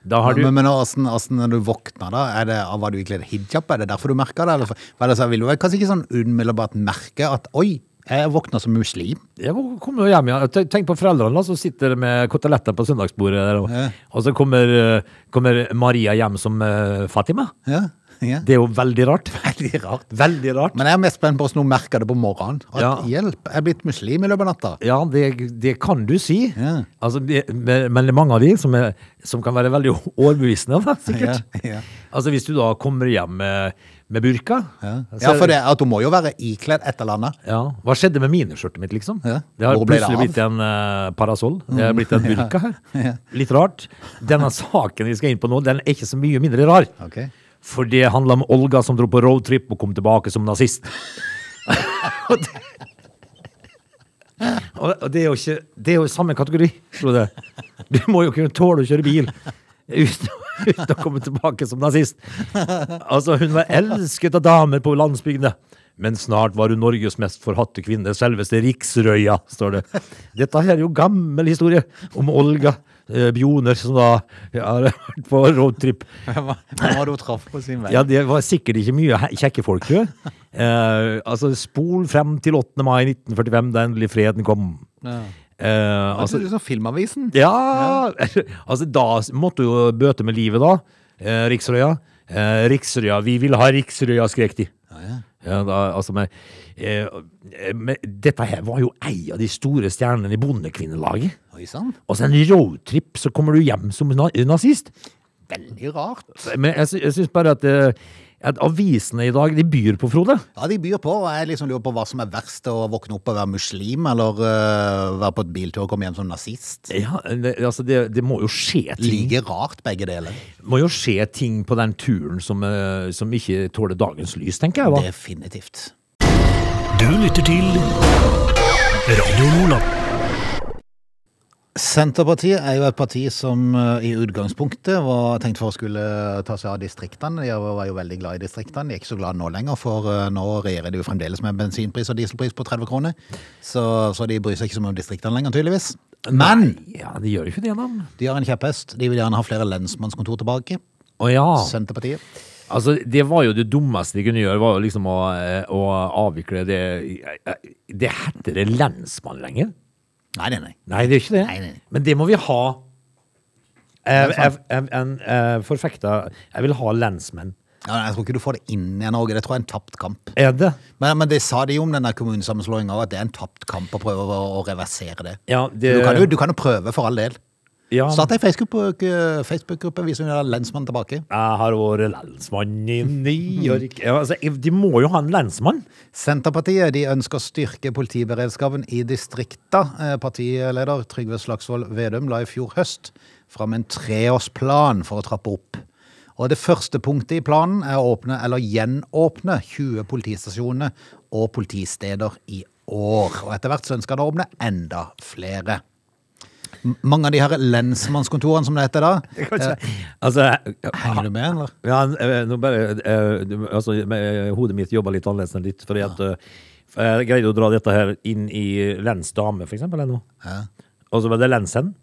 Speaker 3: Da har du
Speaker 1: Men, men hvordan, hvordan når du våkner, da, er det, var du ikledd hijab? Er det derfor du merker det? Eller for- for ellers vil du kanskje ikke sånn umiddelbart merke at oi, jeg våkna som muslim?
Speaker 3: Jeg kommer hjem, ja. Tenk- på foreldrene som sitter med koteletter på søndagsbordet. Og,
Speaker 1: Ja.
Speaker 3: og så kommer, eh, kommer Maria hjem som eh, Fatima.
Speaker 1: Ja, ja.
Speaker 3: Det er jo veldig rart. [LAUGHS]
Speaker 1: Veldig rart.
Speaker 3: Veldig rart.
Speaker 1: Men jeg er mest spent på hvordan hun merker det på morgenen. At
Speaker 3: Ja.
Speaker 1: hjelp, jeg er blitt muslim i løpet av natta.
Speaker 3: Ja, det, det kan du si.
Speaker 1: Ja.
Speaker 3: Altså, det, men det er mange av de som, er, som kan være veldig [LAUGHS] overbevisende, da, sikkert.
Speaker 1: Ja, ja.
Speaker 3: Altså, hvis du da kommer hjem med, med burka
Speaker 1: Ja,
Speaker 3: så-
Speaker 1: ja for det, at hun må jo være ikledd et eller annet.
Speaker 3: Ja, Hva skjedde med miniskjørtet mitt, liksom?
Speaker 1: Ja.
Speaker 3: Det har plutselig blitt en uh, parasoll. Det har blitt en [LAUGHS] burka her. Litt rart. Denne saken vi skal inn på nå, den er ikke så mye mindre rar.
Speaker 1: Ok.
Speaker 3: For det handler om Olga som dro på roadtrip og kom tilbake som nazist. [LAUGHS] og, det, og det er jo ikke Det er jo samme kategori, Frode. Du må jo kunne tåle å kjøre bil uten, uten å komme tilbake som nazist. Altså, hun var elsket av damer på landsbygda. Men snart var hun Norges mest forhatte kvinne, selveste Riksrøya, står det. Dette her er jo gammel historie om Olga eh, Bjoner, som da [LAUGHS] har vært på roadtrip.
Speaker 1: Hva var det hun traff på sin vei?
Speaker 3: Ja, det var sikkert ikke mye kjekke folk, tror. [LAUGHS] Eh, altså, spol frem til 8. mai 1945, da endelig freden kom.
Speaker 1: Ja.
Speaker 3: Eh,
Speaker 1: Altså,
Speaker 3: altså,
Speaker 1: er sånn Filmavisen?
Speaker 3: ja, [LAUGHS] altså, da måtte du jo bøte med livet, da. Eh, Riksrøya. Eh, Riksrøya, vi vil ha Riksrøya, skrek de.
Speaker 1: Ja, ja.
Speaker 3: Ja, da, altså, med, eh, med, dette her var jo ei av de store stjernene i Bondekvinnelaget.
Speaker 1: Oi sann.
Speaker 3: Og så en roadtrip, så kommer du hjem som nazist.
Speaker 1: Veldig rart.
Speaker 3: Men jeg, sy- jeg syns bare at, eh, avisene i dag, de byr på, Frode.
Speaker 1: Ja, de byr på, og jeg liksom lurer på hva som er verst, å våkne opp og være muslim, eller uh, være på et biltur og komme hjem som nazist.
Speaker 3: Ja, det, altså det, det må jo skje ting
Speaker 1: Like rart, begge deler.
Speaker 3: må jo skje ting på den turen som, uh, som ikke tåler dagens lys, tenker jeg da.
Speaker 1: Definitivt.
Speaker 2: Du lytter til Radio Nordland.
Speaker 1: Senterpartiet er jo et parti som øh, i utgangspunktet var tenkt for å skulle ta seg av distriktene. De var jo veldig glad i distriktene. De er ikke så glad nå lenger, for øh, nå regjerer de jo fremdeles med bensinpris og dieselpris på 30 kroner. Så, så de bryr seg ikke så mye om distriktene lenger, tydeligvis. Men
Speaker 3: Ja, de gjør jo ikke det, da.
Speaker 1: de har en kjepphest. De vil gjerne ha flere lensmannskontor tilbake.
Speaker 3: Å ja.
Speaker 1: Senterpartiet.
Speaker 3: Altså, det var jo det dummeste de kunne gjøre, var jo liksom å, eh, å avvikle det Det heter det lensmann lenger?
Speaker 1: Nei, nei, nei.
Speaker 3: Nei, det er ikke det.
Speaker 1: Nei, nei.
Speaker 3: Men det må vi ha. Jeg, jeg, jeg, jeg, jeg Jeg vil ha lensmenn.
Speaker 1: Ja, jeg tror ikke du får det inn i Norge. Det tror jeg er en tapt kamp.
Speaker 3: Er det?
Speaker 1: Men, men det sa de om denne kommunesammenslåinga, at det er en tapt kamp å prøve å, å reversere det.
Speaker 3: Ja, det
Speaker 1: Du kan, jo, du kan jo prøve, for all del.
Speaker 3: Ja.
Speaker 1: Start ei Facebook-gruppe Facebook hvis du vil ha lensmann tilbake.
Speaker 3: Jeg har vært lensmann i New York ja, altså, De må jo ha en lensmann.
Speaker 1: Senterpartiet de ønsker å styrke politiberedskapen i distrikta. Eh, Partileder Trygve Slagsvold Vedum la i fjor høst fram en treårsplan for å trappe opp. Og Det første punktet i planen er å åpne eller gjenåpne 20 politistasjoner og politisteder i år. Og Etter hvert så ønsker han å åpne enda flere. Mange av de her lensmannskontorene, som det heter da. [LAUGHS]
Speaker 3: Altså
Speaker 1: Henger du med, eller?
Speaker 3: Ja, eh, nå bare eh, altså, Hodet mitt jobber litt annerledes enn ditt. Fordi at eh, jeg greide å dra dette her inn i lensdame, for eksempel.
Speaker 1: Ja.
Speaker 3: Og så var det lenshen.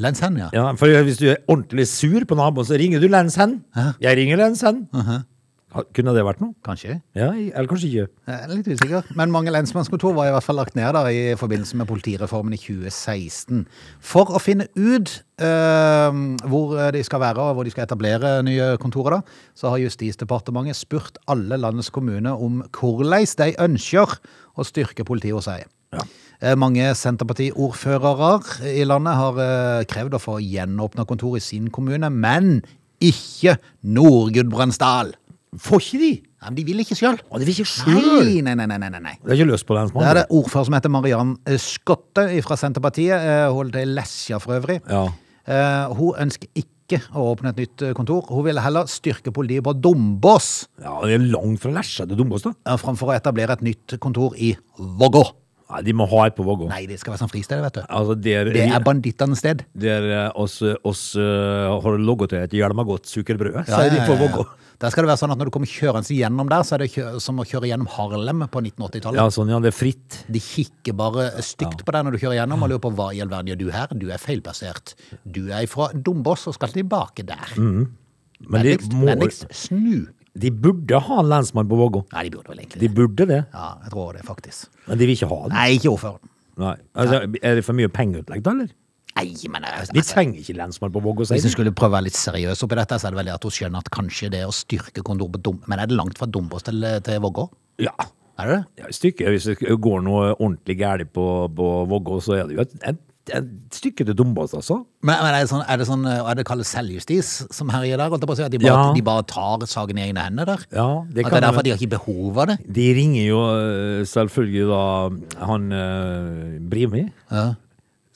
Speaker 1: Lenshen, ja.
Speaker 3: Ja, for hvis du er ordentlig sur på naboen, så ringer du lenshen. Jeg ringer lenshen. Ha- Kunne det vært noe?
Speaker 1: Kanskje.
Speaker 3: Ja, eller kanskje ikke.
Speaker 1: Jeg er litt usikker. Men mange lensmannskontor var i hvert fall lagt ned da, i forbindelse med politireformen i 2016. For å finne ut eh, hvor de skal være og hvor de skal etablere nye kontorer, da, så har Justisdepartementet spurt alle landets kommuner om hvordan de ønsker å styrke politiet hos seg. Ja. Mange Senterparti-ordførere i landet har eh, krevd å få gjenåpna kontor i sin kommune, men ikke Nord-Gudbrandsdal.
Speaker 3: Får ikke de?
Speaker 1: Ja, men de vil ikke sjøl.
Speaker 3: De vil ikke
Speaker 1: Nei,
Speaker 3: sjøl!
Speaker 1: nei, nei, nei, nei, nei.
Speaker 3: Det er ikke løst på
Speaker 1: Det er det ordfører som heter Mariann eh, Skotte fra Senterpartiet. eh, Hun holder til i Lesja for øvrig.
Speaker 3: Ja.
Speaker 1: Eh, Hun ønsker ikke å åpne et nytt kontor. Hun vil heller styrke politiet på Dombås
Speaker 3: ja, det er langt fra Lesja til Dombås, da.
Speaker 1: eh, framfor å etablere et nytt kontor i Vågå.
Speaker 3: Nei, de må ha et på Vågå.
Speaker 1: Nei, det skal være sånn fristed, vet du.
Speaker 3: Altså, der,
Speaker 1: Det er bandittenes sted.
Speaker 3: der er oss, oss eh, har logget et et hjelmagodt sukkerbrød,
Speaker 1: Ja,
Speaker 3: sier de
Speaker 1: ja,
Speaker 3: på
Speaker 1: ja, ja.
Speaker 3: Vågå.
Speaker 1: Der skal det være sånn at når du kommer kjørende gjennom der, så er det som å kjøre gjennom Harlem på 1980-tallet.
Speaker 3: Ja, sånn, ja, det er fritt.
Speaker 1: De kikker bare stygt på deg når du kjører gjennom og lurer på hva i all verden gjør du her? Du er feilplassert. Du er fra Dombås og skal tilbake der.
Speaker 3: Men de,
Speaker 1: Vennligst,
Speaker 3: må,
Speaker 1: snu.
Speaker 3: De burde ha en lensmann på Vågå.
Speaker 1: Nei, de burde vel egentlig det.
Speaker 3: De burde det,
Speaker 1: Ja, jeg tror det, faktisk.
Speaker 3: men de vil ikke ha det.
Speaker 1: Nei, ikke ordføreren.
Speaker 3: Nei. Altså, er det for mye pengeutlegg, da, eller?
Speaker 1: Nei, men altså,
Speaker 3: De trenger ikke lensmann på Vågå,
Speaker 1: Hvis en skulle prøve å være litt seriøs oppi dette, så er det vel det at hun skjønner at kanskje det å styrke kontoret på Dom... Men er det langt fra Dombås til, til Vågå?
Speaker 3: Ja.
Speaker 1: Er det det?
Speaker 3: ja et stykke, hvis det går noe ordentlig galt på, på Vågå, så er det jo et, et, et stykke til Dombås, altså.
Speaker 1: Men, men er det sånn, er det sånn, er det kallet selvjustis som herjer der? At de bare,
Speaker 3: Ja.
Speaker 1: de bare tar saken i egne hender der?
Speaker 3: Ja, det
Speaker 1: at det er derfor de har ikke behov av det?
Speaker 3: De ringer jo øh, selvfølgelig da han eh, Brimi,
Speaker 1: Ja.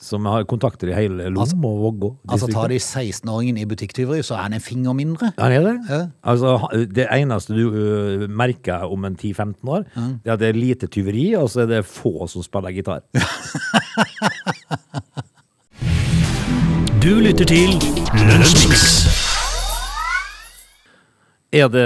Speaker 3: som har kontakter i hele Lom og Vågå.
Speaker 1: Altså tar de 16-åringen i butikktyveri, så er han en finger mindre.
Speaker 3: Han er det?
Speaker 1: Ja.
Speaker 3: Altså, det eneste du uh, merker om en 10-15 år, det er at det er lite tyveri, og så er det få som spiller gitar. [LAUGHS]
Speaker 2: Du lytter til Lunsjmix.
Speaker 3: Er det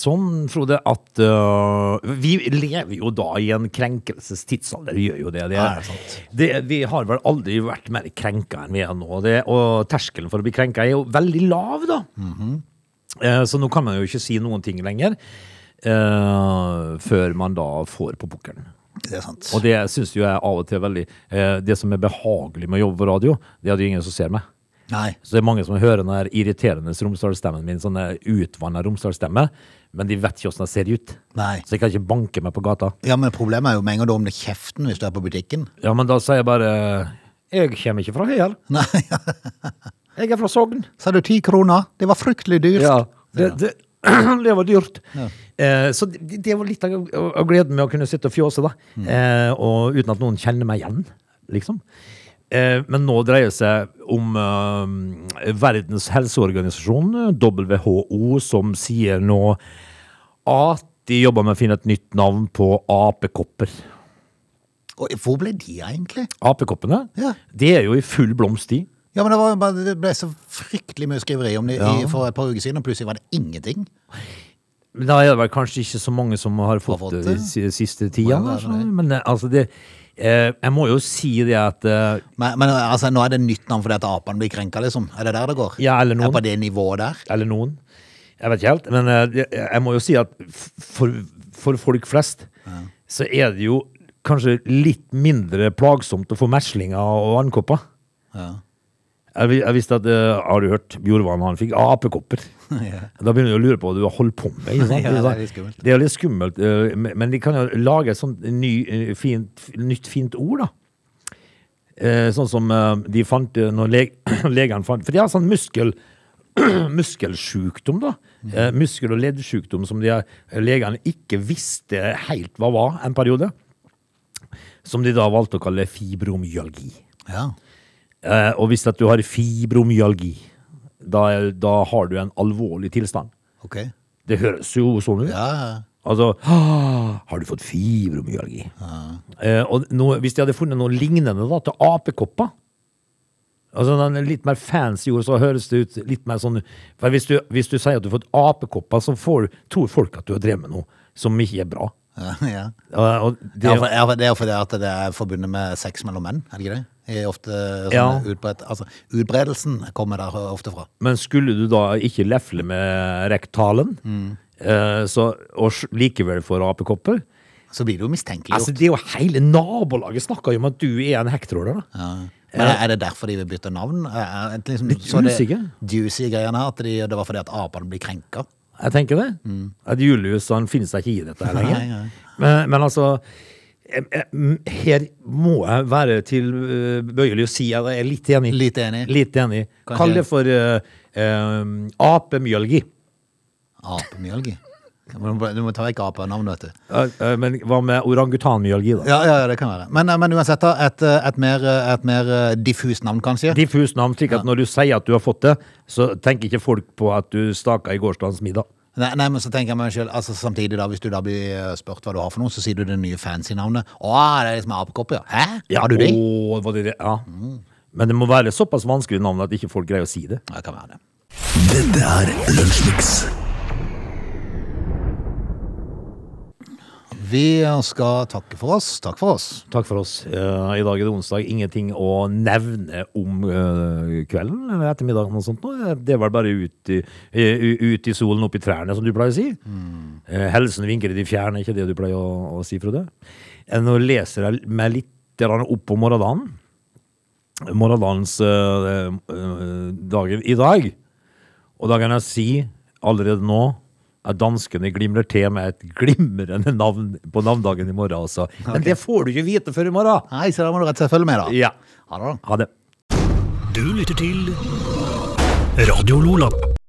Speaker 3: sånn, Frode, at uh, Vi lever jo da i en krenkelsestidsalder, vi gjør jo det. Det,
Speaker 1: er sant.
Speaker 3: det, vi har vel aldri vært mer krenka enn vi er nå. Det, og terskelen for å bli krenka er jo veldig lav, da.
Speaker 1: Mm
Speaker 3: -hmm. uh, så nå kan man jo ikke si noen ting lenger. uh, før man da får på pukkelen.
Speaker 1: Det er sant.
Speaker 3: Og det syns jeg av og til veldig eh, Det som er behagelig med å jobbe på radio, det er det jo ingen som ser meg.
Speaker 1: Nei.
Speaker 3: Så det er mange som hører den der irriterende Romsdalsstemmen min, sånn utvanna Romsdalsstemme, men de vet ikke åssen jeg ser ut.
Speaker 1: Nei.
Speaker 3: Så jeg kan ikke banke meg på gata.
Speaker 1: Ja, men problemet er jo med en gang du åpner kjeften hvis du er på butikken.
Speaker 3: Ja, men da sier jeg bare Jeg kommer ikke fra Høyal. [LAUGHS]
Speaker 1: Nei,
Speaker 3: Jeg er fra Sogn.
Speaker 1: sa du ti kroner? Det var fryktelig dyrt.
Speaker 3: Ja. Det, det, [CLEARS THROAT] det var dyrt. Eh, så det, det var litt av, av gleden med å kunne sitte og fjåse, da. Eh, og uten at noen kjenner meg igjen, liksom. Eh, men nå dreier det seg om Verdens helseorganisasjon, WHO, som sier nå at de jobber med å finne et nytt navn på apekopper.
Speaker 1: Hvor ble de egentlig?
Speaker 3: Apekoppene,
Speaker 1: Ja.
Speaker 3: De er jo i full blomst i.
Speaker 1: Ja, men det, var, det ble så fryktelig mye skriveri om det
Speaker 3: Ja.
Speaker 1: i, for et par uker siden, og plutselig var det ingenting.
Speaker 3: Men Da er det vel kanskje ikke så mange som har fått,
Speaker 1: fått
Speaker 3: det de siste tida. Men eh, altså, det eh, Jeg må jo si det at eh,
Speaker 1: Men, men altså, nå er det nytt navn fordi at apene blir krenka, liksom? Er det der det går?
Speaker 3: Ja, eller noen.
Speaker 1: Er på det nivået der?
Speaker 3: Eller noen. Jeg vet ikke helt. Men eh, jeg- må jo si at for, for folk flest så er det jo kanskje litt mindre plagsomt å få meslinger og vannkopper.
Speaker 1: Ja.
Speaker 3: Jeg, jeg visste at uh, Har du hørt Bjorvann han fikk apekopper? [LAUGHS] Da begynner du å lure på hva du har holdt på med. Ikke sant? [LAUGHS]
Speaker 1: Ja, det er litt skummelt.
Speaker 3: Det er litt skummelt, uh, men de kan jo lage et sånt ny, eh, fint, nytt fint ord, da. Sånn som de fant når leg [CLEARS THROAT] legene fant For de har sånn muskel [CLEARS THROAT] muskelsjukdom, da. Eh, muskel- og leddsjukdom som de legene ikke visste helt hva var en periode. Som de da valgte å kalle fibromyalgi.
Speaker 1: Ja.
Speaker 3: Eh, og hvis at du har fibromyalgi, da, da har du en alvorlig tilstand.
Speaker 1: Ok.
Speaker 3: Det høres jo sånn ut.
Speaker 1: Ja.
Speaker 3: Altså «Ah, Har du fått fibromyalgi? Eh, og nå, hvis de hadde funnet noe lignende da, til apekopper Altså den Litt mer fancy ord, så høres det ut litt mer sånn For hvis du, hvis du sier at du har fått apekopper, så får, tror folk at du har drevet med noe som ikke er bra.
Speaker 1: Ja, [LAUGHS] ja.
Speaker 3: Eh, og det,
Speaker 1: for, ja, for det er jo fordi at det er forbundet med sex mellom menn, er det ikke det? er ofte sånn
Speaker 3: Ja.
Speaker 1: utbredt, altså, utbredelsen kommer der ofte fra.
Speaker 3: Men skulle du da ikke lefle med rektalen, eh, så, og likevel få apekopper
Speaker 1: Så blir det jo mistenkeliggjort.
Speaker 3: Altså, det er jo Hele nabolaget snakker jo om at du er en hekktråler. da.
Speaker 1: ja. Men er det derfor de vil bytte navn? Er, liksom,
Speaker 3: Litt usikker.
Speaker 1: juicy greiene her, at de, det var fordi at apene blir krenka?
Speaker 3: Jeg tenker det. At Julius han finner seg ikke i dette her lenger.
Speaker 1: Nei, nei.
Speaker 3: Men, men altså eh, eh, her må jeg være tilbøyelig å si at jeg er litt enig.
Speaker 1: Litt enig.
Speaker 3: Litt enig. Kall det for uh, apemjølgi.
Speaker 1: Apemjølgi. Du må, du må ta vekk apenavnet, vet du.
Speaker 3: Uh, uh, men hva med orangutanmyalgi, da?
Speaker 1: Ja, ja, ja, det kan være. Men, eh, men uansett, da, et, eh, et mer, eh, et mer diffust navn, kanskje?
Speaker 3: Diffus navn, slik at når du sier at du har fått det, så tenker ikke folk på at du staka i gårsdagens middag.
Speaker 1: Nei, nei, men så tenker jeg meg selv, altså samtidig da, hvis du da blir spurt hva du har for noe, så sier du det nye fancy navnet. Å, det er liksom apekopper, ja. Hæ? har du det?
Speaker 3: Å, var det det? Ja. Men det må være såpass vanskelig navn at ikke folk greier å si det.
Speaker 1: Ja, det kan være det.
Speaker 4: Dette er Lunsjmix.
Speaker 1: Vi skal takke for oss. Takk for oss.
Speaker 3: Takk for oss. Uh, I dag er det onsdag. Ingenting å nevne om uh, kvelden eller ettermiddagen og sånt. nå. Det er vel bare ut i, eh, ut i solen, opp i trærne, som du pleier å si. Eh, helsen vinker i de fjerne, ikke det du pleier å, å si, Frode? Eh, Nå leser jeg meg litt opp på morgendagen. Morgendagens eh, eh, dagen i dag. Og da kan jeg si allerede nå danskene glimrer til med et glimrende navn på navndagen i morgen. Altså. Men det får du ikke vite før i morgen.
Speaker 1: Nei, så da må du rett og slett følge med, da.
Speaker 3: Ja.
Speaker 1: Ha det.
Speaker 3: Ha det.
Speaker 2: Du lytter til Radio Lola.